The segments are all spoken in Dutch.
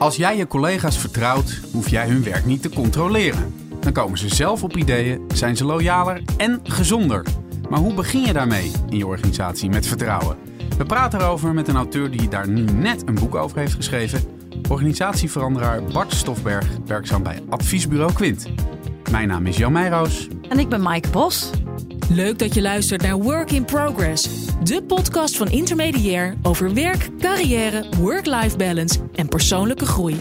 Als jij je collega's vertrouwt, hoef jij hun werk niet te controleren. Dan komen ze zelf op ideeën, zijn ze loyaler en gezonder. Maar hoe begin je daarmee in je organisatie met vertrouwen? We praten erover met een auteur die daar nu net een boek over heeft geschreven. Organisatieveranderaar Bart Stofberg, werkzaam bij adviesbureau Quint. Mijn naam is Jan Meijroos. En ik ben Maaike Bos. Leuk dat je luistert naar Work in Progress, de podcast van Intermediair over werk, carrière, work-life balance en persoonlijke groei.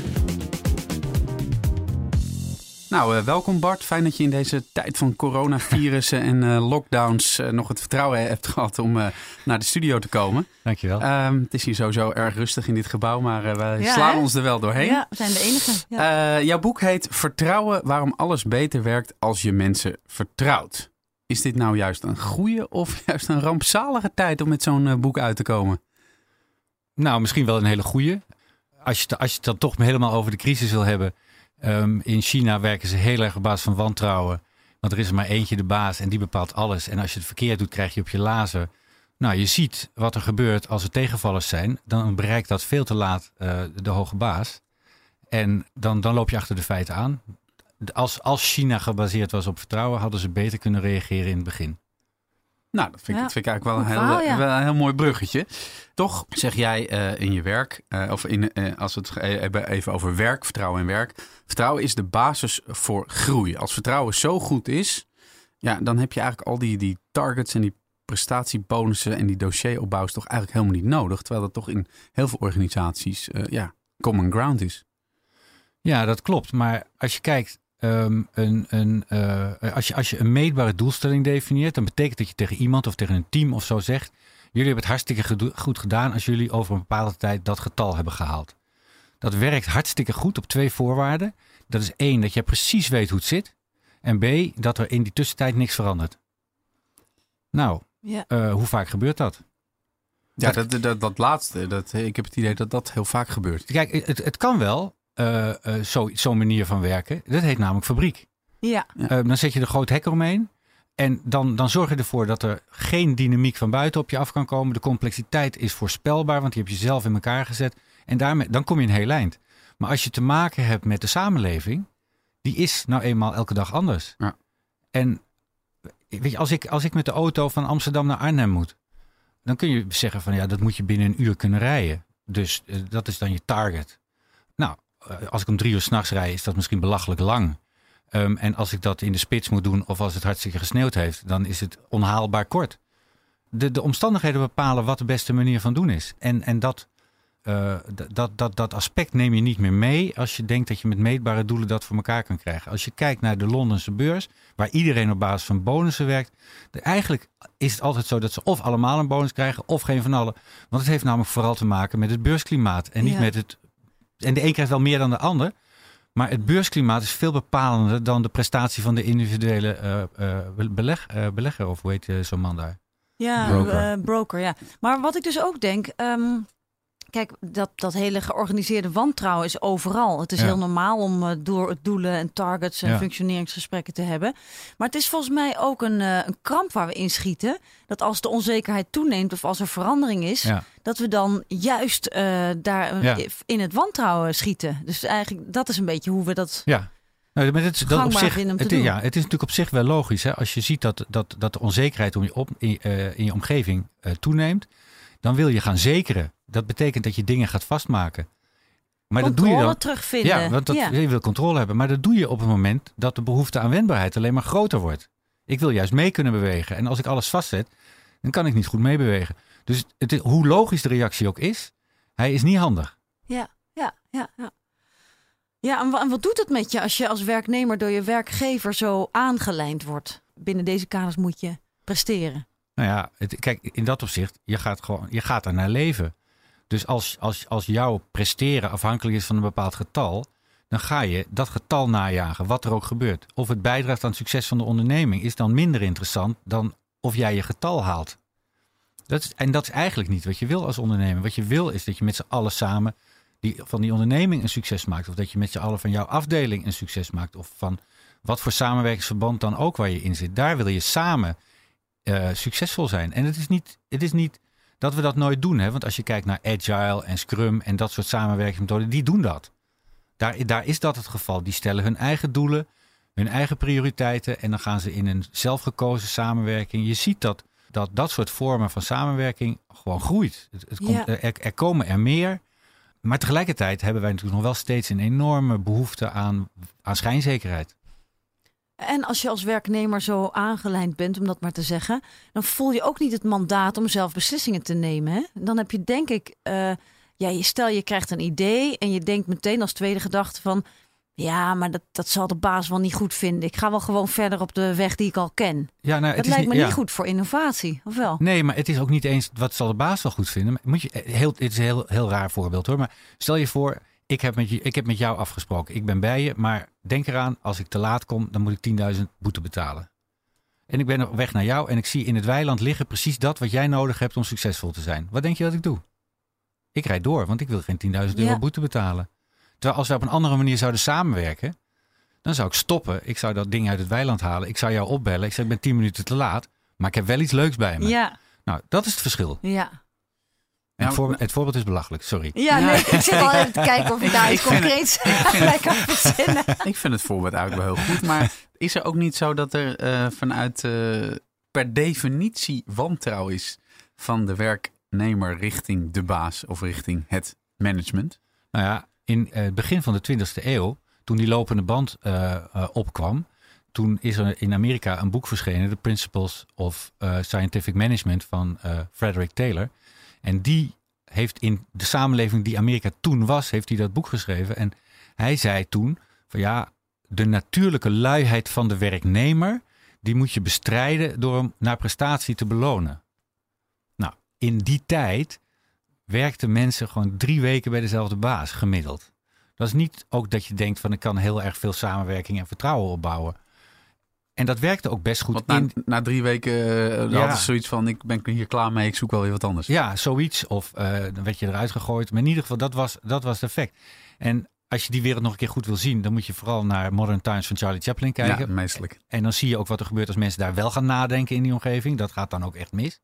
Nou, uh, welkom Bart. Fijn dat je in deze tijd van coronavirussen en uh, lockdowns uh, nog het vertrouwen hebt gehad om naar de studio te komen. Dankjewel. Um, het is hier sowieso erg rustig in dit gebouw, maar wij ja, slaan hè? ons er wel doorheen. Ja, we zijn de enige. Ja. jouw boek heet Vertrouwen waarom alles beter werkt als je mensen vertrouwt. Is dit nou juist een goede of juist een rampzalige tijd om met zo'n boek uit te komen? Nou, misschien wel een hele goede. Als je, als je het dan toch helemaal over de crisis wil hebben Um, in China werken ze heel erg op basis van wantrouwen. Want er is er maar eentje de baas en die bepaalt alles. En als je het verkeerd doet, krijg je op je lazer. Nou, je ziet wat er gebeurt als er tegenvallers zijn. Dan bereikt dat veel te laat uh, de hoge baas. En dan, dan loop je achter de feiten aan. Als, als China gebaseerd was op vertrouwen, hadden ze beter kunnen reageren in het begin. Nou, dat vind, ik, dat vind ik eigenlijk wel een, heel, ja. wel een heel mooi bruggetje. Toch zeg jij uh, in je werk, uh, of in, uh, als we het hebben even over werk, vertrouwen en werk. Vertrouwen is de basis voor groei. Als vertrouwen zo goed is, ja, dan heb je eigenlijk al die, die targets en die prestatiebonussen en die dossieropbouw is toch eigenlijk helemaal niet nodig. Terwijl dat toch in heel veel organisaties ja, common ground is. Ja, dat klopt. Maar als je kijkt Um, een, een, uh, als, je, als je een meetbare doelstelling definieert, dan betekent dat je tegen iemand of tegen een team of zo zegt: Jullie hebben het hartstikke goed gedaan als jullie over een bepaalde tijd dat getal hebben gehaald. Dat werkt hartstikke goed op twee voorwaarden. Dat is één, dat je precies weet hoe het zit. En B, dat er in die tussentijd niks verandert. Nou, ja. uh, hoe vaak gebeurt dat? Ja, dat, dat, dat, dat laatste, dat, ik heb het idee dat dat heel vaak gebeurt. Kijk, het, het kan wel, uh, uh, zo'n zo manier van werken. Dat heet namelijk fabriek. Ja. Uh, dan zet je er groot hek omheen. En dan, dan zorg je ervoor dat er geen dynamiek van buiten op je af kan komen. De complexiteit is voorspelbaar, want die heb je zelf in elkaar gezet. En daarmee, dan kom je een heel eind. Maar als je te maken hebt met de samenleving, die is nou eenmaal elke dag anders. Ja. En weet je, als ik, als ik met de auto van Amsterdam naar Arnhem moet, dan kun je zeggen van ja, dat moet je binnen een uur kunnen rijden. Dus dat is dan je target. Eh, als ik om drie uur s'nachts rij, is dat misschien belachelijk lang. Um, en als ik dat in de spits moet doen of als het hartstikke gesneeuwd heeft, dan is het onhaalbaar kort. De, de omstandigheden bepalen wat de beste manier van doen is. En, en dat, uh, dat, dat, dat aspect neem je niet meer mee als je denkt dat je met meetbare doelen dat voor elkaar kan krijgen. Als je kijkt naar de Londense beurs, waar iedereen op basis van bonussen werkt, de, eigenlijk is het altijd zo dat ze of allemaal een bonus krijgen of geen van allen. Want het heeft namelijk vooral te maken met het beursklimaat en niet ja. met het en de een krijgt wel meer dan de ander. Maar het beursklimaat is veel bepalender dan de prestatie van de individuele uh, uh, beleg, uh, belegger. Of hoe heet zo'n man daar? Ja, broker. broker. ja. Maar wat ik dus ook denk, um, Kijk, dat, dat hele georganiseerde wantrouwen is overal. Het is ja. heel normaal om uh, door doelen en targets en ja. functioneringsgesprekken te hebben. Maar het is volgens mij ook een, uh, een kramp waar we inschieten. Dat als de onzekerheid toeneemt of als er verandering is, ja. dat we dan juist uh, daar in het wantrouwen schieten. Dus eigenlijk, dat is een beetje hoe we dat. Ja. Nou, maar het, dat op zich, het, ja, het is natuurlijk op zich wel logisch. Hè? Als je ziet dat, dat, dat de onzekerheid om je op, in, in je omgeving toeneemt, dan wil je gaan zekeren. Dat betekent dat je dingen gaat vastmaken. Maar controle dat doe je dan, terugvinden. Ja, want dat, ja. je wil controle hebben. Maar dat doe je op het moment dat de behoefte aan wendbaarheid alleen maar groter wordt. Ik wil juist mee kunnen bewegen. En als ik alles vastzet, dan kan ik niet goed meebewegen. Dus het, hoe logisch de reactie ook is, hij is niet handig. Ja, ja, ja, ja. Ja, en, en wat doet het met je als je als werknemer door je werkgever zo aangelijnd wordt? Binnen deze kaders moet je presteren. Nou ja, het, kijk, in dat opzicht, je gaat gewoon, je gaat er naar leven. Dus als, als, als jouw presteren afhankelijk is van een bepaald getal, dan ga je dat getal najagen, wat er ook gebeurt. Of het bijdraagt aan het succes van de onderneming, is dan minder interessant dan of jij je getal haalt. Dat is, en dat is eigenlijk niet wat je wil als ondernemer. Wat je wil is dat je met z'n allen samen die, van die onderneming een succes maakt. Of dat je met z'n allen van jouw afdeling een succes maakt. Of van wat voor samenwerkingsverband dan ook waar je in zit. Daar wil je samen uh, succesvol zijn. En het is, niet, het is niet dat we dat nooit doen. Hè? Want als je kijkt naar Agile en Scrum en dat soort samenwerkingsmethoden, die doen dat. Daar, daar is dat het geval. Die stellen hun eigen doelen, hun eigen prioriteiten en dan gaan ze in een zelfgekozen samenwerking. Je ziet dat dat, dat soort vormen van samenwerking gewoon groeit. Het, het komt, er, er komen er meer. Maar tegelijkertijd hebben wij natuurlijk nog wel steeds een enorme behoefte aan, aan schijnzekerheid. En als je als werknemer zo aangelijnd bent, om dat maar te zeggen, dan voel je ook niet het mandaat om zelf beslissingen te nemen. Hè? Dan heb je denk ik, uh, ja, stel je krijgt een idee en je denkt meteen als tweede gedachte van, ja, maar dat, dat zal de baas wel niet goed vinden. Ik ga wel gewoon verder op de weg die ik al ken. Ja, nou, het dat lijkt me niet goed voor innovatie, of wel? Nee, maar het is ook niet eens wat zal de baas wel goed vinden. Moet je, heel, het is een heel, heel raar voorbeeld hoor. Maar stel je voor, ik heb, met je, ik heb met jou afgesproken. Ik ben bij je, maar denk eraan, als ik te laat kom, dan moet ik 10.000 boete betalen. En ik ben op weg naar jou en ik zie in het weiland liggen precies dat wat jij nodig hebt om succesvol te zijn. Wat denk je dat ik doe? Ik rijd door, want ik wil geen 10.000 euro boete betalen. Terwijl als we op een andere manier zouden samenwerken, dan zou ik stoppen. Ik zou dat ding uit het weiland halen. Ik zou jou opbellen. Ik zeg, ik ben 10 minuten te laat, maar ik heb wel iets leuks bij me. Ja. Nou, dat is het verschil. Ja. Het, voorbeeld, het voorbeeld is belachelijk, sorry. Ja, nee, ik zit al even te kijken of ik daar iets concreets bij kan verzinnen. Ik vind het voorbeeld eigenlijk wel heel goed. Maar is er ook niet zo dat er uh, vanuit uh, per definitie wantrouwen is van de werknemer richting de baas of richting het management? Nou ja, in uh, het begin van de 20e eeuw, toen die lopende band opkwam, toen is er in Amerika een boek verschenen, The Principles of Scientific Management van Frederick Taylor. En die heeft in de samenleving die Amerika toen was, heeft hij dat boek geschreven. En hij zei toen van ja, de natuurlijke luiheid van de werknemer, die moet je bestrijden door hem naar prestatie te belonen. Nou, in die tijd werkten mensen gewoon drie weken bij dezelfde baas, gemiddeld. Dat is niet ook dat je denkt van ik kan heel erg veel samenwerking en vertrouwen opbouwen. En dat werkte ook best goed. na, in... na drie weken uh, ja. had zoiets van: ik ben hier klaar mee, ik zoek wel weer wat anders. Ja, zoiets. Of uh, dan werd je eruit gegooid. Maar in ieder geval, dat was, dat was het effect. En als je die wereld nog een keer goed wil zien, dan moet je vooral naar Modern Times van Charlie Chaplin kijken. Ja, meestelijk. En dan zie je ook wat er gebeurt als mensen daar wel gaan nadenken in die omgeving. Dat gaat dan ook echt mis.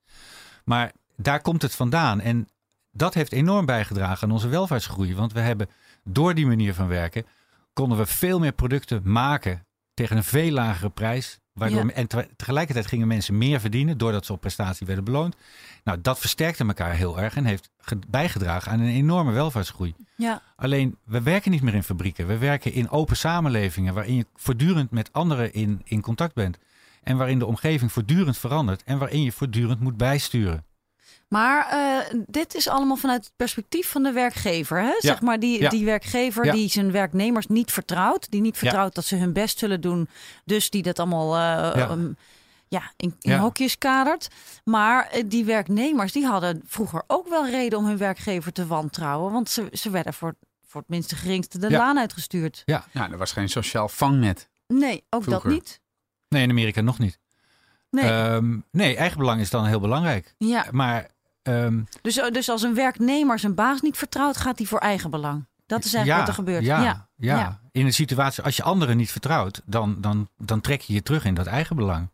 Maar daar komt het vandaan. En dat heeft enorm bijgedragen aan onze welvaartsgroei. Want we hebben door die manier van werken, konden we veel meer producten maken tegen een veel lagere prijs. Waardoor, En tegelijkertijd gingen mensen meer verdienen doordat ze op prestatie werden beloond. Nou, dat versterkte elkaar heel erg en heeft bijgedragen aan een enorme welvaartsgroei. Ja. Alleen, we werken niet meer in fabrieken. We werken in open samenlevingen waarin je voortdurend met anderen in, in contact bent. En waarin de omgeving voortdurend verandert en waarin je voortdurend moet bijsturen. Maar uh, dit is allemaal vanuit het perspectief van de werkgever. Hè? Zeg maar die, die werkgever die zijn werknemers niet vertrouwt. Die niet vertrouwt dat ze hun best zullen doen. Dus die dat allemaal uh, um, ja, in, in hokjes kadert. Maar uh, die werknemers die hadden vroeger ook wel reden om hun werkgever te wantrouwen. Want ze, ze werden voor, voor het minste geringste de laan uitgestuurd. Ja. ja, er was geen sociaal vangnet. Nee, ook dat niet. Nee, in Amerika nog niet. Nee. Um, nee, eigenbelang is dan heel belangrijk. Ja. Maar Ehm, dus, eh, dus als een werknemer zijn baas niet vertrouwt, gaat hij voor eigen belang. Dat is eigenlijk wat er gebeurt. Ja, ja, ja, in een situatie, als je anderen niet vertrouwt, dan, dan, dan trek je je terug in dat eigen belang.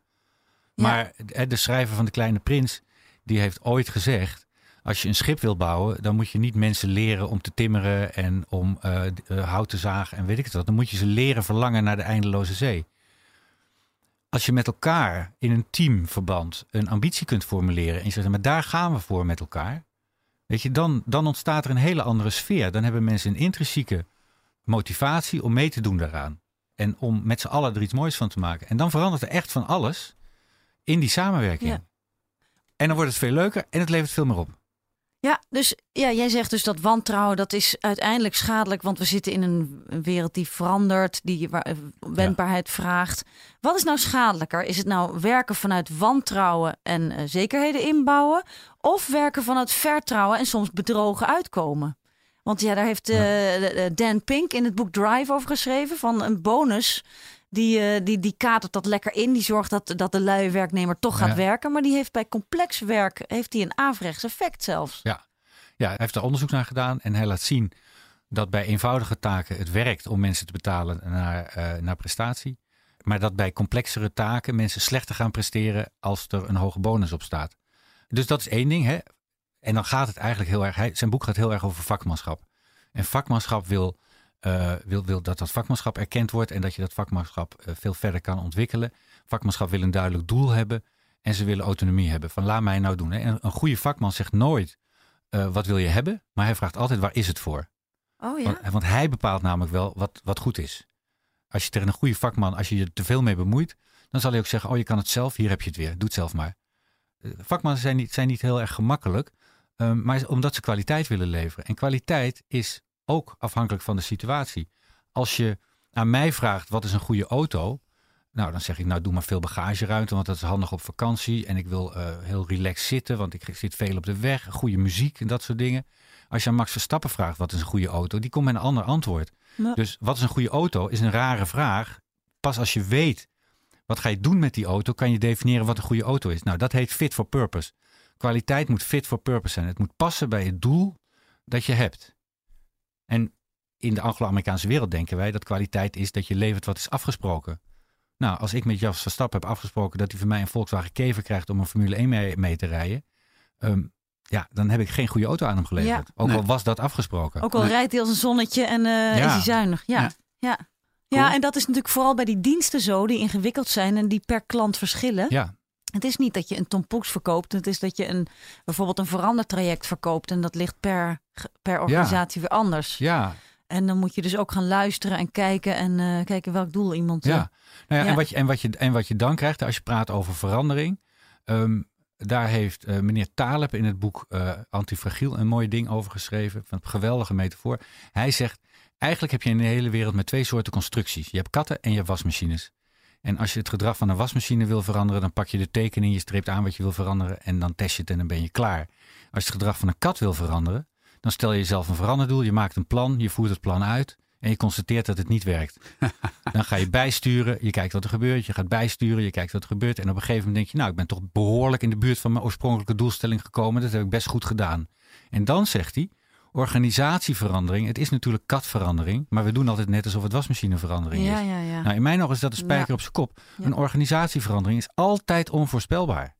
Maar de schrijver van De Kleine Prins, die heeft ooit gezegd: als je een schip wil bouwen, dan moet je niet mensen leren om te timmeren en om uh, hout te zagen en weet ik het wat. Dan moet je ze leren verlangen naar de eindeloze zee als je met elkaar in een teamverband een ambitie kunt formuleren en je zegt, maar daar gaan we voor met elkaar, weet je, dan, dan ontstaat er een hele andere sfeer. Dan hebben mensen een intrinsieke motivatie om mee te doen daaraan. En om met z'n allen er iets moois van te maken. En dan verandert er echt van alles in die samenwerking. En dan wordt het veel leuker en het levert veel meer op. Ja, dus ja, jij zegt dus dat wantrouwen dat is uiteindelijk schadelijk, want we zitten in een wereld die verandert, die eh, wendbaarheid vraagt. Wat is nou schadelijker? Is het nou werken vanuit wantrouwen en uh, zekerheden inbouwen, of werken vanuit vertrouwen en soms bedrogen uitkomen? Want ja, daar heeft uh, Dan Pink in het boek Drive over geschreven van een bonus die, die, die katert dat lekker in. Die zorgt dat, dat de luie werknemer toch gaat werken. Maar die heeft bij complex werk heeft die een averechts effect zelfs. Ja. ja, hij heeft er onderzoek naar gedaan. En hij laat zien dat bij eenvoudige taken het werkt om mensen te betalen naar, uh, naar prestatie. Maar dat bij complexere taken mensen slechter gaan presteren als er een hoge bonus op staat. Dus dat is één ding. Hè? En dan gaat het eigenlijk heel erg. Hij, zijn boek gaat heel erg over vakmanschap. En vakmanschap wil uh, wil, wil dat dat vakmanschap erkend wordt en dat je dat vakmanschap veel verder kan ontwikkelen. Vakmanschap wil een duidelijk doel hebben en ze willen autonomie hebben. Van laat mij nou doen. Hè. En een goede vakman zegt nooit wat wil je hebben, maar hij vraagt altijd waar is het voor. Oh, ja? want, want, hij bepaalt namelijk wel wat, wat goed is. Als je tegen een goede vakman, als je je te veel mee bemoeit, dan zal hij ook zeggen, oh je kan het zelf, hier heb je het weer, doe het zelf maar. Vakmannen zijn niet, zijn niet heel erg gemakkelijk, um, maar omdat ze kwaliteit willen leveren. En kwaliteit is ook afhankelijk van de situatie. Als je aan mij vraagt wat is een goede auto, nou dan zeg ik nou doe maar veel bagageruimte, want dat is handig op vakantie. En ik wil uh, heel relaxed zitten, want ik zit veel op de weg, goede muziek en dat soort dingen. Als je aan Max Verstappen vraagt wat is een goede auto, die komt met een ander antwoord. Dus wat is een goede auto is een rare vraag. Pas als je weet wat ga je doen met die auto, kan je definiëren wat een goede auto is. Nou, dat heet fit for purpose. Kwaliteit moet fit for purpose zijn. Het moet passen bij het doel dat je hebt. En in de Anglo-Amerikaanse wereld denken wij dat kwaliteit is dat je levert wat is afgesproken. Nou, als ik met Jas Verstappen heb afgesproken dat hij van mij een Volkswagen Kever krijgt om een Formule 1 mee, mee te rijden, ehm, ja, dan heb ik geen goede auto aan hem geleverd. Ook al was dat afgesproken. Ook al rijdt hij als een zonnetje en uh, is hij zuinig. Ja, ja. ja. ja. en dat is natuurlijk vooral bij die diensten zo, die ingewikkeld zijn en die per klant verschillen. Ja. Het is niet dat je een Tom Poeks verkoopt. Het is dat je een, bijvoorbeeld een verandertraject verkoopt. En dat ligt per, per organisatie weer anders. Ja. En dan moet je dus ook gaan luisteren en kijken en uh, kijken welk doel iemand... Ja, nou ja, En, wat je, en, wat je, en wat je dan krijgt als je praat over verandering... Um, daar heeft uh, meneer Taleb in het boek uh, Antifragiel een mooi ding over geschreven. Een geweldige metafoor. Hij zegt, eigenlijk heb je in de hele wereld met twee soorten constructies. Je hebt katten en je hebt wasmachines. En als je het gedrag van een wasmachine wil veranderen, dan pak je de tekening, je streept aan wat je wil veranderen en dan test je het en dan ben je klaar. Als je het gedrag van een kat wil veranderen, dan stel je jezelf een veranderdoel, je maakt een plan, je voert het plan uit en je constateert dat het niet werkt. Dan ga je bijsturen, je kijkt wat er gebeurt, je gaat bijsturen, je kijkt wat er gebeurt. En op een gegeven moment denk je, nou, ik ben toch behoorlijk in de buurt van mijn oorspronkelijke doelstelling gekomen. Dat heb ik best goed gedaan. En dan zegt hij, organisatieverandering, het is natuurlijk katverandering, maar we doen altijd net alsof het wasmachineverandering ja, is. Ja, ja. Nou, in mijn ogen is dat een spijker op zijn kop. Een organisatieverandering is altijd onvoorspelbaar.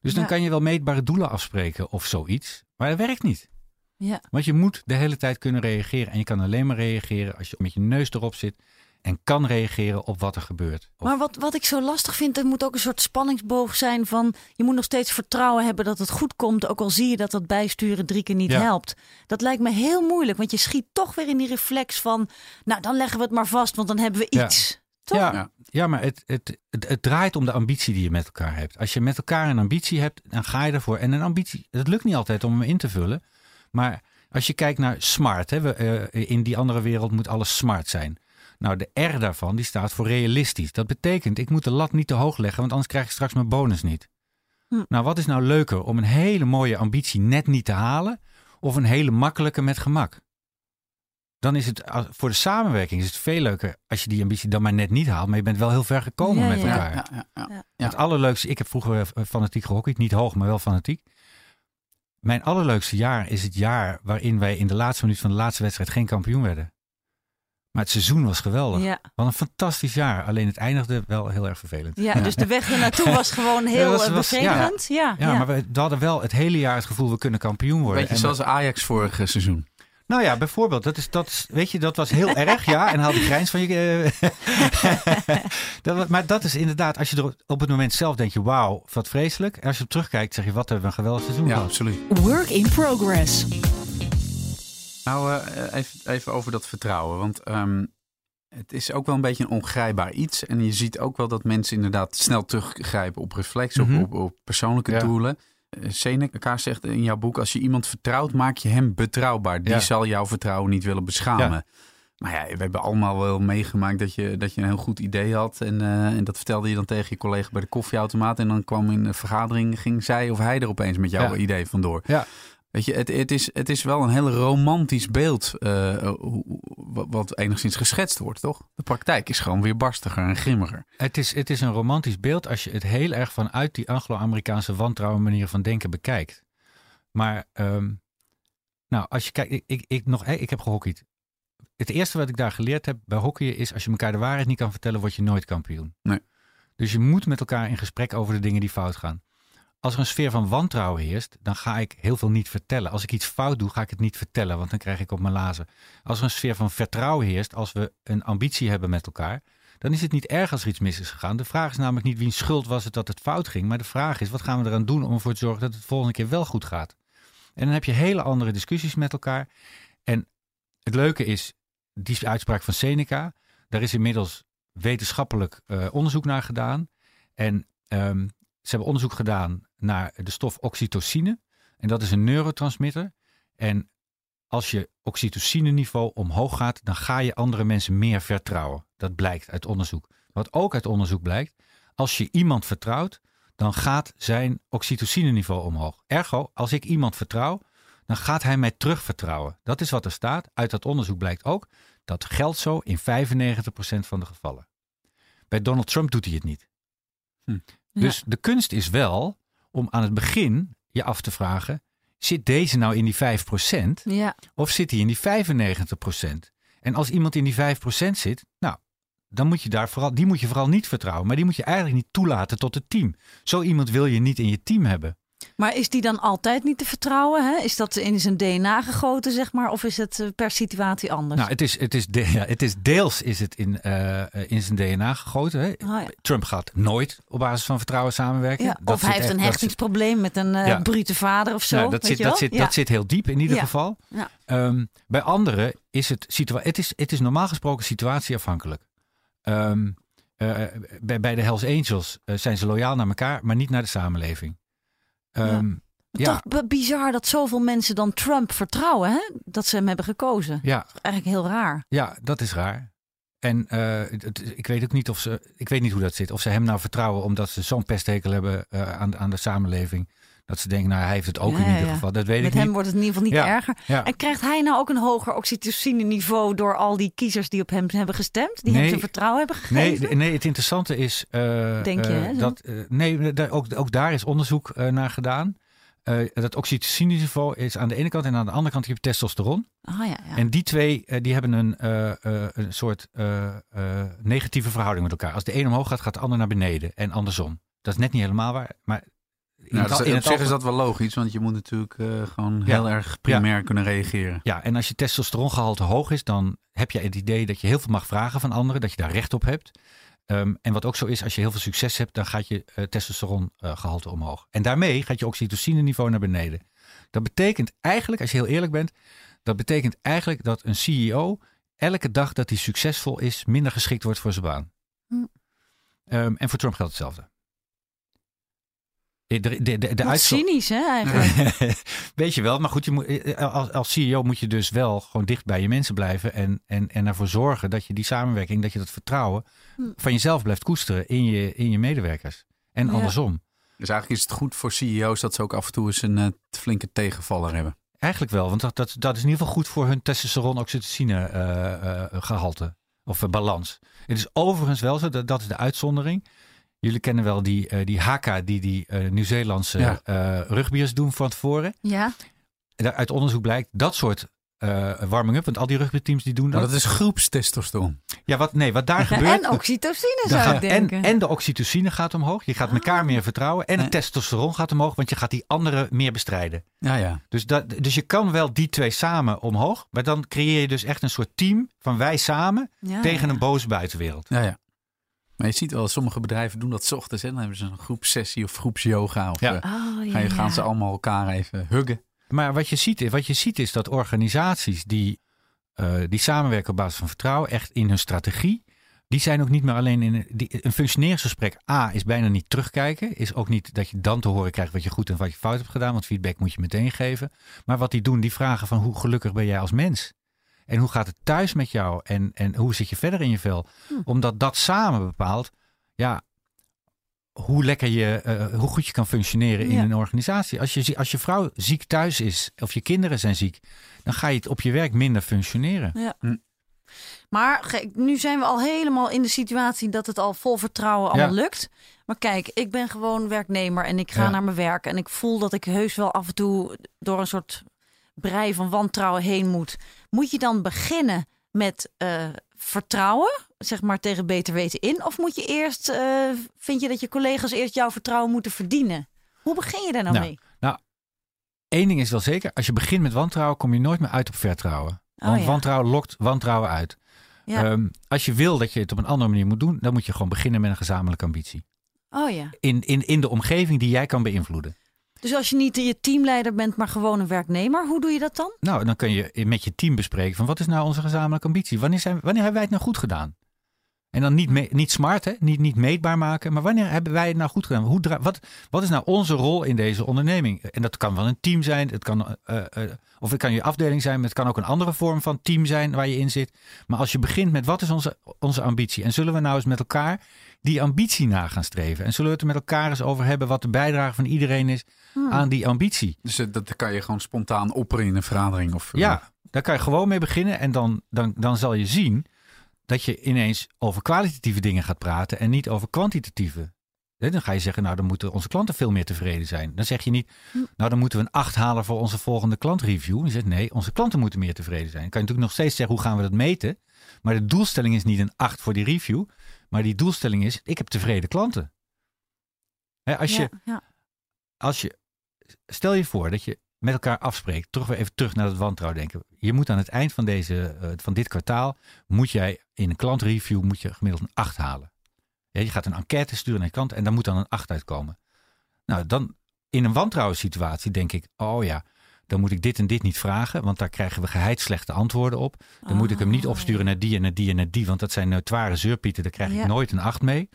Dus dan kan je wel meetbare doelen afspreken of zoiets, maar dat werkt niet. Ja. Want je moet de hele tijd kunnen reageren. En je kan alleen maar reageren als je met je neus erop zit. En kan reageren op wat er gebeurt. Maar wat, wat ik zo lastig vind, er moet ook een soort spanningsboog zijn van... je moet nog steeds vertrouwen hebben dat het goed komt... ook al zie je dat dat bijsturen drie keer niet helpt. Dat lijkt me heel moeilijk, want je schiet toch weer in die reflex van... nou, dan leggen we het maar vast, want dan hebben we iets. Toch? Ja, ja, maar het, het, het, het, draait om de ambitie die je met elkaar hebt. Als je met elkaar een ambitie hebt, dan ga je ervoor. En een ambitie, het lukt niet altijd om hem in te vullen... Maar als je kijkt naar smart, hè, we, uh, in die andere wereld moet alles smart zijn. Nou, de R daarvan die staat voor realistisch. Dat betekent, ik moet de lat niet te hoog leggen, want anders krijg ik straks mijn bonus niet. Hm. Nou, wat is nou leuker om een hele mooie ambitie net niet te halen of een hele makkelijke met gemak? Dan is het voor de samenwerking is het veel leuker als je die ambitie dan maar net niet haalt, maar je bent wel heel ver gekomen met elkaar. Ja, ja, het allerleukste, ik heb vroeger eh, fanatiek gehockeyd, niet hoog, maar wel fanatiek. Mijn allerleukste jaar is het jaar waarin wij in de laatste minuut van de laatste wedstrijd geen kampioen werden. Maar het seizoen was geweldig. Ja. Wat een fantastisch jaar. Alleen het eindigde wel heel erg vervelend. Ja, dus de weg er naartoe was gewoon heel was, ja. ja. Ja, maar we hadden wel het hele jaar het gevoel we kunnen kampioen worden. Beetje zoals Ajax vorig seizoen. Nou ja, bijvoorbeeld. Dat is, dat is, weet je, dat was heel erg, ja. En haal die grijns van je. Eh, dat, maar dat is inderdaad, als je er op het moment zelf denk je, wauw, wat vreselijk. En als je op terugkijkt, zeg je, wat hebben we een geweldig seizoen ja, gehad. absoluut. Work in progress. Nou, uh, even, even over dat vertrouwen. Want um, het is ook wel een beetje een ongrijpbaar iets. En je ziet ook wel dat mensen inderdaad snel teruggrijpen op reflex, mm -hmm. op, op, op, persoonlijke ja. doelen. Eh, Seneca zegt in jouw boek: als je iemand vertrouwt, maak je hem betrouwbaar. Die zal jouw vertrouwen niet willen beschamen. Ja. Maar ja, we hebben allemaal wel meegemaakt dat je, dat je een heel goed idee had. En, uh, en dat vertelde je dan tegen je collega bij de koffieautomaat. En dan kwam in de vergadering, ging zij of hij er opeens met jouw ja. idee vandoor. Ja. Weet je, het, het, is, het is wel een heel romantisch beeld uh, wat enigszins geschetst wordt, toch? De praktijk is gewoon weer barstiger en grimmiger. Het is, het is een romantisch beeld als je het heel erg vanuit die Anglo-Amerikaanse wantrouwen manier van denken bekijkt. Maar, um, nou, als je kijkt, ik, ik, ik, nog, ik heb gehockeyd. Het eerste wat ik daar geleerd heb bij hockeyen is, als je elkaar de waarheid niet kan vertellen, word je nooit kampioen. Nee. Dus je moet met elkaar in gesprek over de dingen die fout gaan als er een sfeer van wantrouwen heerst, dan ga ik heel veel niet vertellen. Als ik iets fout doe, ga ik het niet vertellen, want dan krijg ik op mijn lazen. Als er een sfeer van vertrouwen heerst, als we een ambitie hebben met elkaar, dan is het niet erg als er iets mis is gegaan. De vraag is namelijk niet wie schuld was het dat het fout ging, maar de vraag is wat gaan we eraan doen om ervoor te zorgen dat het de volgende keer wel goed gaat. En dan heb je hele andere discussies met elkaar. En het leuke is, die uitspraak van Seneca, daar is inmiddels wetenschappelijk uh, onderzoek naar gedaan. En um, ze hebben onderzoek gedaan naar de stof oxytocine. En dat is een neurotransmitter. En als je oxytocine-niveau omhoog gaat, dan ga je andere mensen meer vertrouwen. Dat blijkt uit onderzoek. Wat ook uit onderzoek blijkt, als je iemand vertrouwt, dan gaat zijn oxytocine-niveau omhoog. Ergo, als ik iemand vertrouw, dan gaat hij mij terugvertrouwen. Dat is wat er staat. Uit dat onderzoek blijkt ook dat geldt zo in 95% van de gevallen. Bij Donald Trump doet hij het niet. Hm. Dus de kunst is wel om aan het begin je af te vragen: zit deze nou in die 5%? Ja. Of zit hij in die 95%? En als iemand in die 5% zit, nou, dan moet je daar vooral, die moet je vooral niet vertrouwen. Maar die moet je eigenlijk niet toelaten tot het team. Zo iemand wil je niet in je team hebben. Maar is die dan altijd niet te vertrouwen? Hè? Is dat in zijn DNA gegoten, zeg maar? Of is het eh, per situatie anders? Nou, het is, het is, ja, het is deels is het in, uh, in zijn DNA gegoten. Hè? Oh, ja. Trump gaat nooit op basis van vertrouwen samenwerken. Ja, of hij heeft een hechtingsprobleem met een uh, brute vader of zo. Nou, dat, zit, dat, zit, dat zit heel diep in ieder geval. Um, bij anderen is het, situa het, is, het is normaal gesproken situatieafhankelijk. Um, bij, bij de Hells Angels zijn ze loyaal naar elkaar, maar niet naar de samenleving. Um, ja. Toch bizar dat zoveel mensen dan Trump vertrouwen, hè? dat ze hem hebben gekozen. Ja. Eigenlijk heel raar. Ja, dat is raar. En uh, ik weet ook niet of ze, ik weet niet hoe dat zit. Of ze hem nou vertrouwen omdat ze zo'n pesthekel hebben uh, aan, aan de samenleving. Dat ze denken, nou hij heeft het ook in ieder geval. Dat weet Met ik hem wordt het in ieder geval niet erger. En krijgt hij nou ook een hoger oxytocine niveau door al die kiezers die op hem hebben gestemd? Die hem zijn vertrouwen hebben gegeven? Nee, nee het interessante is... Uh, Denk je, hè? Dat, nee, ook, ook daar is onderzoek naar gedaan. dat oxytocine niveau is aan de ene kant en aan de andere kant heb je testosteron. Ah, ja, ja. En die twee die hebben een, een soort negatieve verhouding met elkaar. Als de een omhoog gaat, gaat de ander naar beneden en andersom. Dat is net niet helemaal waar, maar nou, in, het, op is dat wel logisch, want je moet natuurlijk uh, gewoon heel erg primair kunnen reageren. Ja, en als je testosterongehalte hoog is, dan heb je het idee dat je heel veel mag vragen van anderen, dat je daar recht op hebt. Um, en wat ook zo is, als je heel veel succes hebt, dan gaat je uh, testosterongehalte omhoog. En daarmee gaat je oxytocine niveau naar beneden. Dat betekent eigenlijk, als je heel eerlijk bent, dat betekent eigenlijk dat een CEO elke dag dat hij succesvol is, minder geschikt wordt voor zijn baan. Hm. Um, en voor Trump geldt hetzelfde. De, de, de, de cynisch, hè, eigenlijk. Weet je wel, maar goed, je moet, eh, eh, als, als CEO moet je dus wel gewoon dicht bij je mensen blijven. En, en, en ervoor zorgen dat je die samenwerking, dat je dat vertrouwen hm. van jezelf blijft koesteren in je, in je medewerkers. En andersom. Dus eigenlijk is het goed voor CEO's dat ze ook af en toe eens een uh, flinke tegenvaller hebben. Eigenlijk wel, want dat, dat, dat is in ieder geval goed voor hun testosteron-oxytocine uh, gehalte of balans. Het is overigens wel zo, dat, dat is de uitzondering Jullie kennen wel die, uh, die haka die die uh, Nieuw-Zeelandse ja. uh, rugbiers doen van tevoren. Ja. Uit onderzoek blijkt dat soort warming-up, want al die rugbyteams die doen dat. Maar dat is groepstestosteron. Ja, wat, nee, wat daar gebeurt. En oxytocine zou ik denken. En, en de oxytocine gaat omhoog. Je gaat elkaar ah. meer vertrouwen. En het testosteron gaat omhoog, want je gaat die anderen meer bestrijden. Ja, ja. Dus, dat, dus je kan wel die twee samen omhoog. Maar dan creëer je dus echt een soort team van wij samen tegen een boze buitenwereld. Ja, ja. Maar je ziet wel, sommige bedrijven doen dat s ochtends. En dan hebben ze een groepsessie of groepsyoga. Of ja. Uh, oh, gaan ze allemaal elkaar even huggen. Maar wat je ziet, wat je ziet is dat organisaties die, uh, die samenwerken op basis van vertrouwen, echt in hun strategie, die zijn ook niet meer alleen in die, een functioneringsgesprek. A is bijna niet terugkijken. Is ook niet dat je dan te horen krijgt wat je goed en wat je fout hebt gedaan. Want feedback moet je meteen geven. Maar wat die doen, die vragen van hoe gelukkig ben jij als mens? En hoe gaat het thuis met jou? En, en hoe zit je verder in je vel? Hm. Omdat dat samen bepaalt, ja, hoe lekker je, uh, hoe goed je kan functioneren in een organisatie. Als je, als je vrouw ziek thuis is of je kinderen zijn ziek, dan ga je het op je werk minder functioneren. Ja. Hm. Maar nu zijn we al helemaal in de situatie dat het al vol vertrouwen allemaal lukt. Maar kijk, ik ben gewoon werknemer en ik ga naar mijn werk. En ik voel dat ik heus wel af en toe door een soort brei van wantrouwen heen moet, moet je dan beginnen met uh, vertrouwen, zeg maar tegen beter weten in? Of moet je eerst, uh, vind je dat je collega's eerst jouw vertrouwen moeten verdienen? Hoe begin je daar nou, Nou, mee? Eén ding is wel zeker, als je begint met wantrouwen, kom je nooit meer uit op vertrouwen. Oh, Want ja. wantrouwen lokt wantrouwen uit. Ja. Ehm, als je wil dat je het op een andere manier moet doen, dan moet je gewoon beginnen met een gezamenlijke ambitie. oh ja. In, in, in de omgeving die jij kan beïnvloeden. Dus als je niet je teamleider bent, maar gewoon een werknemer, hoe doe je dat dan? Nou, dan kun je met je team bespreken van wat is nou onze gezamenlijke ambitie? Wanneer, zijn, wanneer hebben wij het nou goed gedaan? En dan niet, niet smart, hè? Niet, niet meetbaar maken, maar wanneer hebben wij het nou goed gedaan? Hoe, wat, wat is nou onze rol in deze onderneming? En dat kan wel een team zijn, het kan, eh, eh, of het kan je afdeling zijn, maar het kan ook een andere vorm van team zijn waar je in zit. Maar als je begint met wat is onze, onze ambitie? En zullen we nou eens met elkaar die ambitie na gaan streven? En zullen we het er met elkaar eens over hebben wat de bijdrage van iedereen is Hmm. aan die ambitie? Dus eh, dat kan je gewoon spontaan opperen in een vergadering. Of, eh, Ja, daar kan je gewoon mee beginnen. En dan, dan, dan zal je zien dat je ineens over kwalitatieve dingen gaat praten en niet over kwantitatieve. Hè, Dan ga je zeggen, nou dan moeten onze klanten veel meer tevreden zijn. Dan zeg je niet, Hm. nou dan moeten we een 8 halen voor onze volgende klantreview. Je zegt nee, onze klanten moeten meer tevreden zijn. Dan kan je natuurlijk nog steeds zeggen, hoe gaan we dat meten? Maar de doelstelling is niet een 8 voor die review. Maar die doelstelling is, ik heb tevreden klanten. Hè, als je, ja, ja. als je, stel je voor dat je met elkaar afspreekt, terug weer even terug naar het wantrouwen denken. Je moet aan het eind van, deze, eh, van dit kwartaal, moet jij in een klantreview moet je gemiddeld een 8 halen. Ja, je gaat een enquête sturen naar je klant en daar moet dan een 8 uitkomen. Nou, dan in een wantrouwen situatie denk ik, oh ja, dan moet ik dit en dit niet vragen, want daar krijgen we geheid slechte antwoorden op. Dan moet ik hem niet opsturen naar die en naar die en naar die, want dat zijn notoire zeurpieten, daar krijg ik nooit een 8 mee.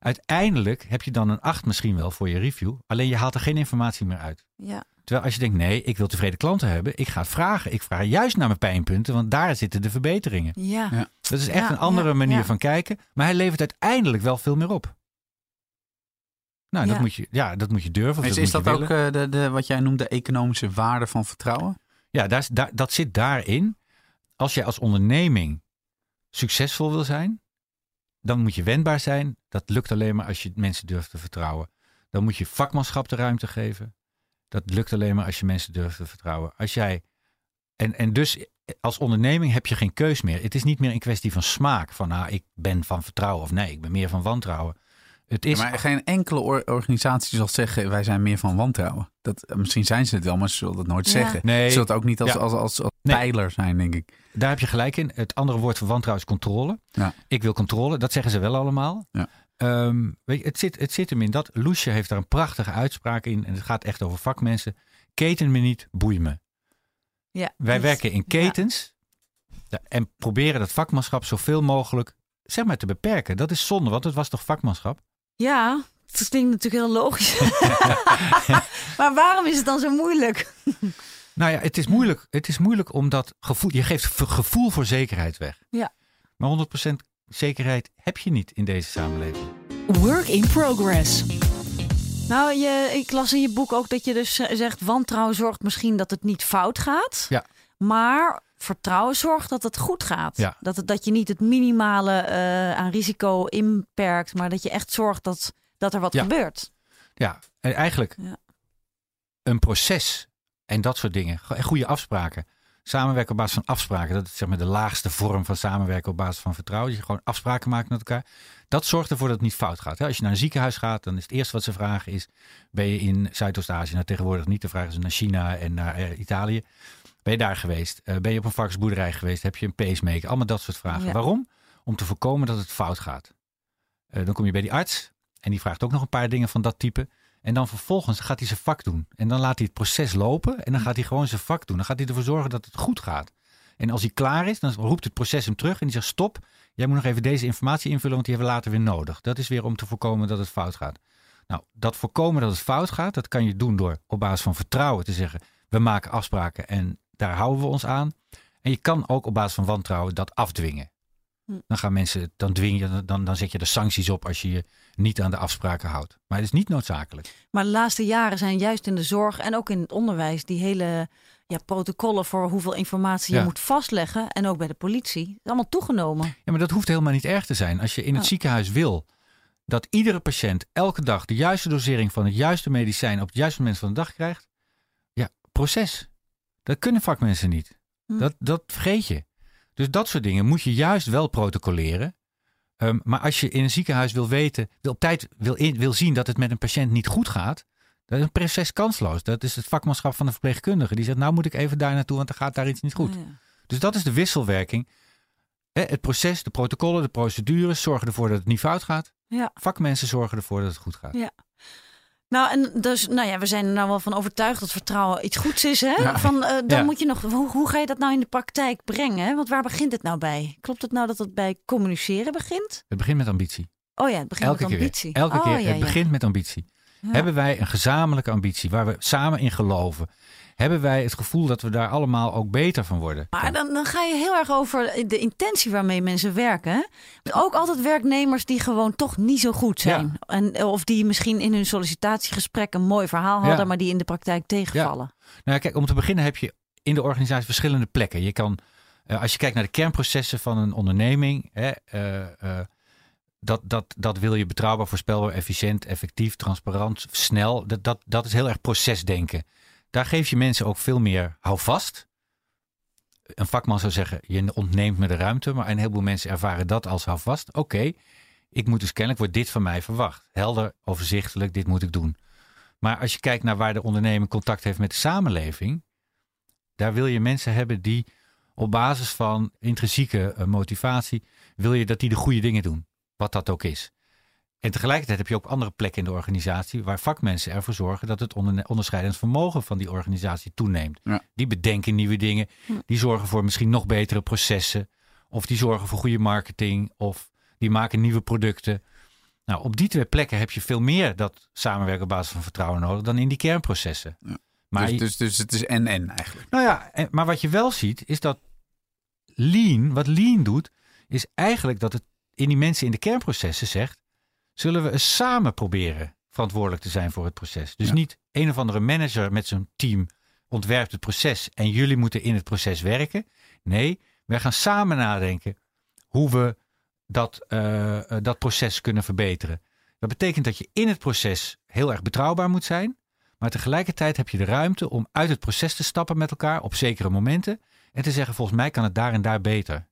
Uiteindelijk heb je dan een 8 misschien wel voor je review, alleen je haalt er geen informatie meer uit. Ja. Terwijl als je denkt, nee, ik wil tevreden klanten hebben, ik ga het vragen. Ik vraag juist naar mijn pijnpunten, want daar zitten de verbeteringen. Ja. Ja. Dat is echt Ja, een andere ja, manier ja. van kijken, maar hij levert uiteindelijk wel veel meer op. Nou, dat, Ja. moet je, ja, dat moet je durven. Is, dat is dat ook eh, de, de, wat jij noemt de economische waarde van vertrouwen? Ja, daar, dat zit daarin. Als je als onderneming succesvol wil zijn, dan moet je wendbaar zijn. Dat lukt alleen maar als je mensen durft te vertrouwen. Dan moet je vakmanschap de ruimte geven. Dat lukt alleen maar als je mensen durft te vertrouwen. Als jij, en, en dus als onderneming heb je geen keus meer. Het is niet meer een kwestie van smaak. Van nou, ik ben van vertrouwen of nee, ik ben meer van wantrouwen. Het is, maar geen enkele or- organisatie zal zeggen, wij zijn meer van wantrouwen. Dat, misschien zijn ze het wel, maar ze zullen dat nooit Ja. zeggen. Nee. Ze zullen het ook niet als, Ja. als, als, als Nee. pijler zijn, denk ik. Daar heb je gelijk in. Het andere woord voor wantrouwen is controle. Ja. Ik wil controle. Dat zeggen ze wel allemaal. Ehm, weet je, het, zit, het zit hem in dat. Loesje heeft daar een prachtige uitspraak in. En het gaat echt over vakmensen. Keten me niet, boei me. Ja. Wij Dat- werken in ketens. Ja, en proberen dat vakmanschap zoveel mogelijk zeg maar, te beperken. Dat is zonde, want het was toch vakmanschap? Ja, dat klinkt natuurlijk heel logisch. maar waarom is het dan zo moeilijk? Nou ja, het is moeilijk, het is moeilijk omdat gevoel, je geeft gevoel voor zekerheid weg. Ja. Maar 100% zekerheid heb je niet in deze samenleving. Work in progress. Nou, je, ik las in je boek ook dat je dus zegt... wantrouwen zorgt misschien dat het niet fout gaat. Ja. Maar vertrouwen zorgt dat het goed gaat. Ja. Dat, het, dat je niet het minimale eh, aan risico inperkt... maar dat je echt zorgt dat, dat er wat Ja. gebeurt. Ja, en eigenlijk Ja. een proces en dat soort dingen. Go- en Goede afspraken. Samenwerken op basis van afspraken. Dat is zeg maar de laagste vorm van samenwerken op basis van vertrouwen. Dat je gewoon afspraken maakt met elkaar. Dat zorgt ervoor dat het niet fout gaat. Als je naar een ziekenhuis gaat, dan is het eerste wat ze vragen is... ben je in Zuidoost-Azië? Nou, tegenwoordig niet. Dan vragen ze naar China en naar eh, Italië. Ben je daar geweest? Eh, ben je op een varkensboerderij geweest? Heb je een pacemaker? Allemaal dat soort vragen. Ja. Waarom? Om te voorkomen dat het fout gaat. Eh, dan kom je bij die arts en die vraagt ook nog een paar dingen van dat type. En dan vervolgens gaat hij zijn vak doen. En dan laat hij het proces lopen en dan gaat hij gewoon zijn vak doen. Dan gaat hij ervoor zorgen dat het goed gaat. En als hij klaar is, dan roept het proces hem terug en die zegt stop. Jij moet nog even deze informatie invullen, want die hebben we later weer nodig. Dat is weer om te voorkomen dat het fout gaat. Nou, dat voorkomen dat het fout gaat, dat kan je doen door op basis van vertrouwen te zeggen, we maken afspraken en daar houden we ons aan. En je kan ook op basis van wantrouwen dat afdwingen. Hm. Dan gaan mensen, dan dwing je, dan, dan zet je er sancties op als je je niet aan de afspraken houdt. Maar het is niet noodzakelijk. Maar de laatste jaren zijn juist in de zorg en ook in het onderwijs... die hele ja, protocollen voor hoeveel informatie je Ja. moet vastleggen... en ook bij de politie, is allemaal toegenomen. Ja, maar dat hoeft helemaal niet erg te zijn. Als je in het Oh. ziekenhuis wil dat iedere patiënt elke dag de juiste dosering van het juiste medicijn op het juiste moment van de dag krijgt. Ja, proces. Dat kunnen vakmensen niet. Hm. Dat, dat vergeet je. Dus dat soort dingen moet je juist wel protocoleren. Ehm, maar als je in een ziekenhuis wil weten, wil op tijd wil, in- wil zien dat het met een patiënt niet goed gaat, Dat is een proces kansloos. Dat is het vakmanschap van de verpleegkundige. Die zegt, nou moet ik even daar naartoe, want er gaat daar iets niet goed. Ja. Dus dat is de wisselwerking. Het proces, de protocollen, de procedures zorgen ervoor dat het niet fout gaat. Ja. Vakmensen zorgen ervoor dat het goed gaat. Ja. Nou, en dus, nou ja, we zijn er nou wel van overtuigd dat vertrouwen iets goeds is. Hè? Ja. Van, eh, dan Ja. moet je nog, hoe, hoe ga je dat nou in de praktijk brengen? Hè? Want waar begint het nou bij? Klopt het nou dat het bij communiceren begint? Het begint met ambitie. Oh ja, het begint Elke met keer ambitie. weer. Elke Oh, keer. ja, het begint met ambitie. Ja. Hebben wij een gezamenlijke ambitie waar we samen in geloven? Hebben wij het gevoel dat we daar allemaal ook beter van worden? Maar dan, dan ga je heel erg over de intentie waarmee mensen werken. Hè? Ook altijd werknemers die gewoon toch niet zo goed zijn. En, of die misschien in hun sollicitatiegesprek een mooi verhaal hadden, Ja. maar die in de praktijk tegenvallen. Nou, kijk, om te beginnen heb je in de organisatie verschillende plekken. Je kan, eh, als je kijkt naar de kernprocessen van een onderneming, hè, eh, eh, dat, dat, dat wil je betrouwbaar, voorspelbaar, efficiënt, effectief, transparant, snel. Dat, dat, dat is heel erg procesdenken. Daar geef je mensen ook veel meer houvast. Een vakman zou zeggen, je ontneemt me de ruimte, maar een heleboel mensen ervaren dat als houvast. Oké, ik moet dus kennelijk, wordt dit van mij verwacht. Helder, overzichtelijk, dit moet ik doen. Maar als je kijkt naar waar de onderneming contact heeft met de samenleving, daar wil je mensen hebben die op basis van intrinsieke eh, motivatie, wil je dat die de goede dingen doen, wat dat ook is. En tegelijkertijd heb je ook andere plekken in de organisatie waar vakmensen ervoor zorgen dat het onderscheidend vermogen van die organisatie toeneemt. Ja. Die bedenken nieuwe dingen, die zorgen voor misschien nog betere processen, of die zorgen voor goede marketing, of die maken nieuwe producten. Nou, op die twee plekken heb je veel meer dat samenwerken op basis van vertrouwen nodig dan in die kernprocessen. Ja. Maar dus, dus, dus het is en-en eigenlijk. nou ja, en- maar wat je wel ziet is dat lean, wat lean doet, is eigenlijk dat het in die mensen in de kernprocessen zegt, zullen we eens samen proberen verantwoordelijk te zijn voor het proces. Dus Ja. niet een of andere manager met zijn team ontwerpt het proces en jullie moeten in het proces werken. Nee, wij gaan samen nadenken hoe we dat, eh, eh, dat proces kunnen verbeteren. Dat betekent dat je in het proces heel erg betrouwbaar moet zijn. Maar tegelijkertijd heb je de ruimte om uit het proces te stappen met elkaar op zekere momenten. En te zeggen, volgens mij kan het daar en daar beter.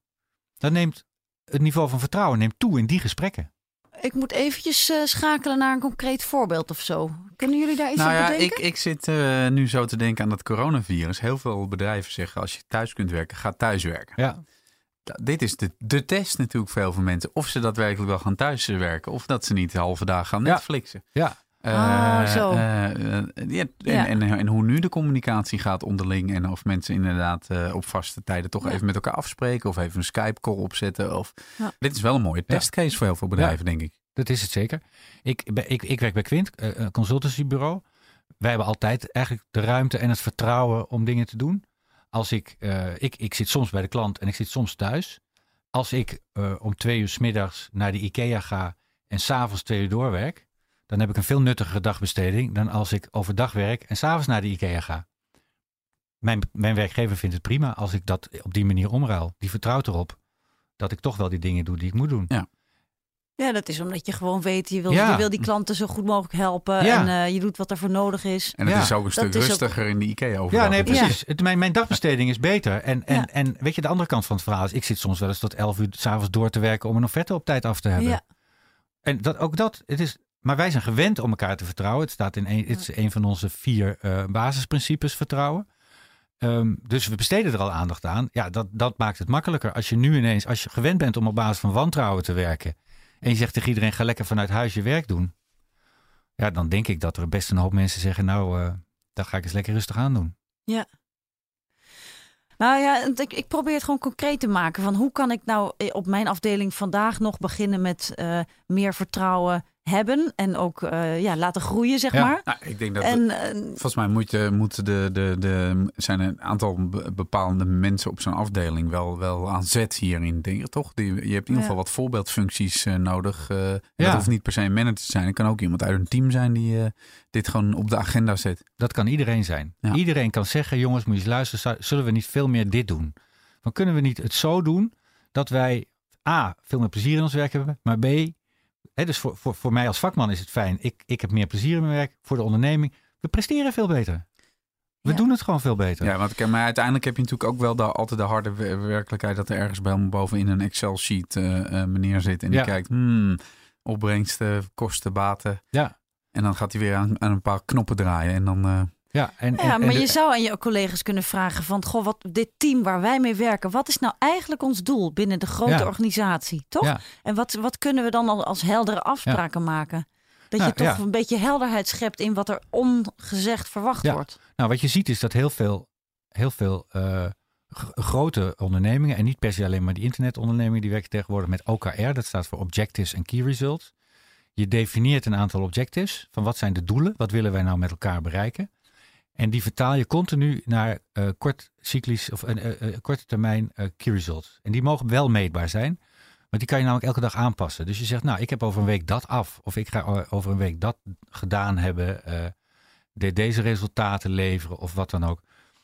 Dan neemt het niveau van vertrouwen neemt toe in die gesprekken. Ik moet eventjes eh, schakelen naar een concreet voorbeeld of zo. Kunnen jullie daar iets Nou op ja, bedenken? ik, ik zit eh, nu zo te denken aan dat coronavirus. Heel veel bedrijven zeggen als je thuis kunt werken, ga thuiswerken. Ja, Dit is de, de test natuurlijk voor heel veel mensen. Of ze daadwerkelijk wel gaan thuiswerken. Of dat ze niet de halve dag gaan Ja. Netflixen. ja. Eh, Ah, zo. eh, eh, ja, en, Ja. En, en hoe nu de communicatie gaat onderling. En of mensen inderdaad eh, op vaste tijden toch Ja. even met elkaar afspreken. Of even een Skype-call opzetten. Of... Ja. Dit is wel een mooie testcase voor heel veel bedrijven, denk ik. dat is het zeker. Ik, ik, ik werk bij Quint, eh, een consultancybureau. Wij hebben altijd eigenlijk de ruimte en het vertrouwen om dingen te doen. Als ik, eh, ik, ik zit soms bij de klant en ik zit soms thuis. Als ik eh, om twee uur 's middags naar de IKEA ga en s'avonds twee uur doorwerk, dan heb ik een veel nuttigere dagbesteding dan als ik overdag werk en s'avonds naar de IKEA ga. Mijn, mijn werkgever vindt het prima als ik dat op die manier omruil. Die vertrouwt erop dat ik toch wel die dingen doe die ik moet doen. Ja, dat is omdat je gewoon weet, je wil, Ja. je wil die klanten zo goed mogelijk helpen. Ja. En eh, je doet wat er voor nodig is. En het Ja. is ook een stuk ook- rustiger in de IKEA overdag. Ja, nee, precies. Het, mijn, mijn dagbesteding is beter. En, en, Ja. en weet je, de andere kant van het verhaal is... ik zit soms wel eens tot 11 uur s'avonds door te werken... om een offerte op tijd af te hebben. Ja. En dat, ook dat, het is... Maar wij zijn gewend om elkaar te vertrouwen. Het, staat in een, het is een van onze vier eh, basisprincipes vertrouwen. Ehm, dus we besteden er al aandacht aan. Ja, dat, dat maakt het makkelijker. Als je nu ineens, als je gewend bent om op basis van wantrouwen te werken... en je zegt tegen iedereen, ga lekker vanuit huis je werk doen... ja, dan denk ik dat er best een hoop mensen zeggen... nou, eh dat ga ik eens lekker rustig aan doen. Nou ja, ik, ik probeer het gewoon concreet te maken. Van hoe kan ik nou eh, op mijn afdeling vandaag nog beginnen met meer vertrouwen hebben. En ook eh, ja, laten groeien, zeg Ja. maar. Nou, ik denk dat En eh, Volgens mij moet, je, moet de, de, de, zijn een aantal be- bepaalde mensen op zo'n afdeling wel, wel aan zet hierin, denk ik toch? Die, je hebt in ieder Ja. geval wat voorbeeldfuncties eh, nodig. eh, Ja. Dat hoeft niet per se een manager te zijn. Het kan ook iemand uit een team zijn die eh, dit gewoon op de agenda zet. Dat kan iedereen zijn. Ja. Iedereen kan zeggen, jongens, moet je eens luisteren, zullen we niet veel meer dit doen? Dan kunnen we niet het zo doen dat wij A, veel meer plezier in ons werk hebben, maar B, hè, dus voor, voor, voor mij als vakman is het fijn, ik, ik heb meer plezier in mijn werk, voor de onderneming, we presteren veel beter. We Ja. doen het gewoon veel beter. Ja, want, maar uiteindelijk heb je natuurlijk ook wel de, altijd de harde wer- werkelijkheid dat er ergens bij bovenin een Excel-sheet eh eh, meneer zit en die Ja. kijkt, hmm, opbrengsten, kosten, baten. Ja. En dan gaat hij weer aan, aan een paar knoppen draaien en dan... Uh... Ja, en, ja, maar je zou aan je collega's kunnen vragen van, goh, wat dit team waar wij mee werken, wat is nou eigenlijk ons doel binnen de grote organisatie, toch? Ja. En wat, wat kunnen we dan als heldere afspraken maken? Dat je toch een beetje helderheid schept in wat er ongezegd verwacht wordt. Nou, wat je ziet is dat heel veel, heel veel uh, grote ondernemingen, en niet per se alleen maar die internetondernemingen, die werken tegenwoordig met OKR, dat staat voor Objectives and Key Results. Je definieert een aantal objectives van wat zijn de doelen, wat willen wij nou met elkaar bereiken. En die vertaal je continu naar uh, kort cyclisch of uh, korte termijn key results. En die mogen wel meetbaar zijn, maar die kan je namelijk elke dag aanpassen. Dus je zegt, nou, ik heb over een week dat af. Of ik ga over een week dat gedaan hebben. De, deze resultaten leveren of wat dan ook.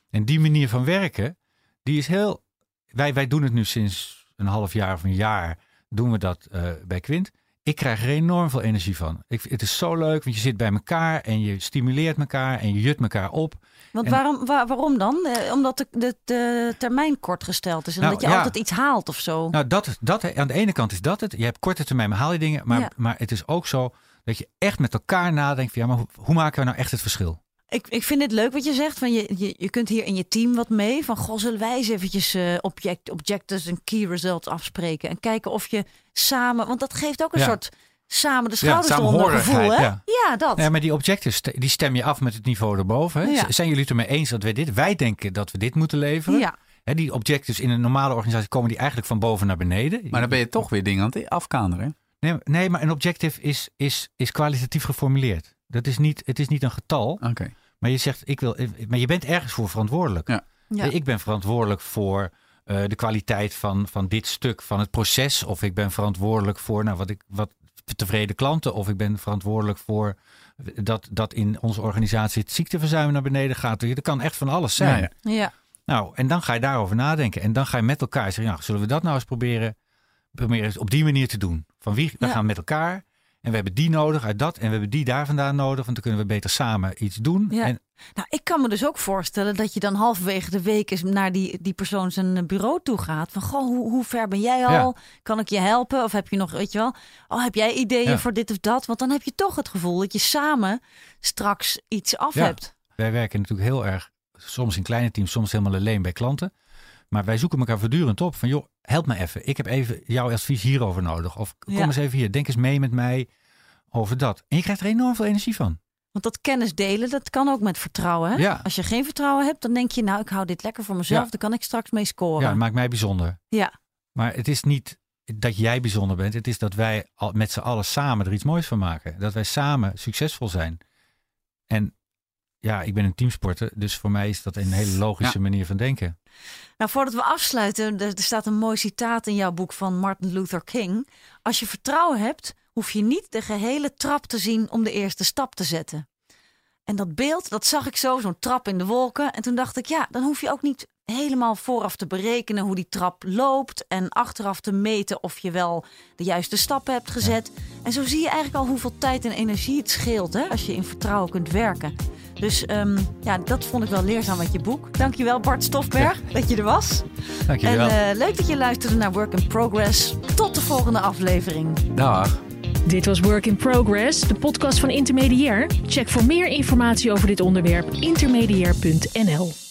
En die manier van werken, die is heel. Wij, wij doen het nu sinds een half jaar of een jaar. Doen we dat bij Quint ik krijg er enorm veel energie van. Ik, het is zo leuk, want je zit bij elkaar en je stimuleert elkaar en je jut elkaar op. Want waarom, waarom dan? Eh, omdat de, de, de, termijn kort gesteld is en nou, dat je altijd iets haalt of zo. Nou, dat, dat, aan de ene kant is dat het. Je hebt korte termijn, haal je dingen. Maar, maar het is ook zo dat je echt met elkaar nadenkt van ja, maar hoe, hoe maken we nou echt het verschil? Ik, ik vind het leuk wat je zegt. Van je, je, je kunt hier in je team wat mee. Van goh, zullen wij eens eventjes uh, object, objectives en key results afspreken. En kijken of je samen. Want dat geeft ook een soort samen de schouders ja, eronder gevoel. Hè? Ja. ja, dat. Ja, maar die objectives die stem je af met het niveau erboven. Hè? Zijn jullie het ermee eens dat wij dit? Wij denken dat we dit moeten leveren. Ja. Hè, die objectives in een normale organisatie komen die eigenlijk van boven naar beneden. Maar dan ben je toch weer dingen aan het afkaderen. Nee, nee, maar een objective is, is, is kwalitatief geformuleerd. Dat is niet, het is niet een getal. Oké. Maar je zegt, ik wil, maar je bent ergens voor verantwoordelijk. Ja. ja. Ik ben verantwoordelijk voor uh, de kwaliteit van, van dit stuk van het proces. Of ik ben verantwoordelijk voor nou, wat ik, wat tevreden klanten. Of ik ben verantwoordelijk voor dat, dat in onze organisatie het ziekteverzuim naar beneden gaat. Dat kan echt van alles zijn. Ja, ja. Nou, en dan ga je daarover nadenken. En dan ga je met elkaar zeggen, nou, zullen we dat nou eens proberen, proberen op die manier te doen? Van wie, we gaan met elkaar en we hebben die nodig uit dat. En we hebben die daar vandaan nodig. Want dan kunnen we beter samen iets doen. Ja. En... Nou, ik kan me dus ook voorstellen dat je dan halverwege de week eens naar die, die persoon zijn bureau toe gaat. Van goh, hoe, hoe ver ben jij al? Kan ik je helpen? Of heb je nog, weet je wel, oh, heb jij ideeën voor dit of dat? Want dan heb je toch het gevoel dat je samen straks iets af hebt. Wij werken natuurlijk heel erg, soms in kleine teams, soms helemaal alleen bij klanten. Maar wij zoeken elkaar voortdurend op. Van joh, help me even. Ik heb even jouw advies hierover nodig. Of kom eens even hier. Denk eens mee met mij over dat. En je krijgt er enorm veel energie van. Want dat kennis delen, dat kan ook met vertrouwen. Hè? Ja. Als je geen vertrouwen hebt, dan denk je, nou, ik hou dit lekker voor mezelf. Dan kan ik straks mee scoren. Ja, dat maakt mij bijzonder. Ja. Maar het is niet dat jij bijzonder bent. Het is dat wij met z'n allen samen er iets moois van maken. Dat wij samen succesvol zijn. En ja, ik ben een teamsporter, dus voor mij is dat een hele logische manier van denken. Nou, voordat we afsluiten, er staat een mooi citaat in jouw boek van Martin Luther King. Als je vertrouwen hebt, hoef je niet de gehele trap te zien om de eerste stap te zetten. En dat beeld, dat zag ik zo, zo'n trap in de wolken. En toen dacht ik, ja, dan hoef je ook niet helemaal vooraf te berekenen hoe die trap loopt. En achteraf te meten of je wel de juiste stappen hebt gezet. En zo zie je eigenlijk al hoeveel tijd en energie het scheelt hè, als je in vertrouwen kunt werken. Dus um, ja, dat vond ik wel leerzaam met je boek. Dankjewel Bart Stofberg dat je er was. Dankjewel. En uh, leuk dat je luisterde naar Work in Progress. Tot de volgende aflevering. Dag. Dit was Work in Progress, de podcast van Intermediair. Check voor meer informatie over dit onderwerp intermediair.nl.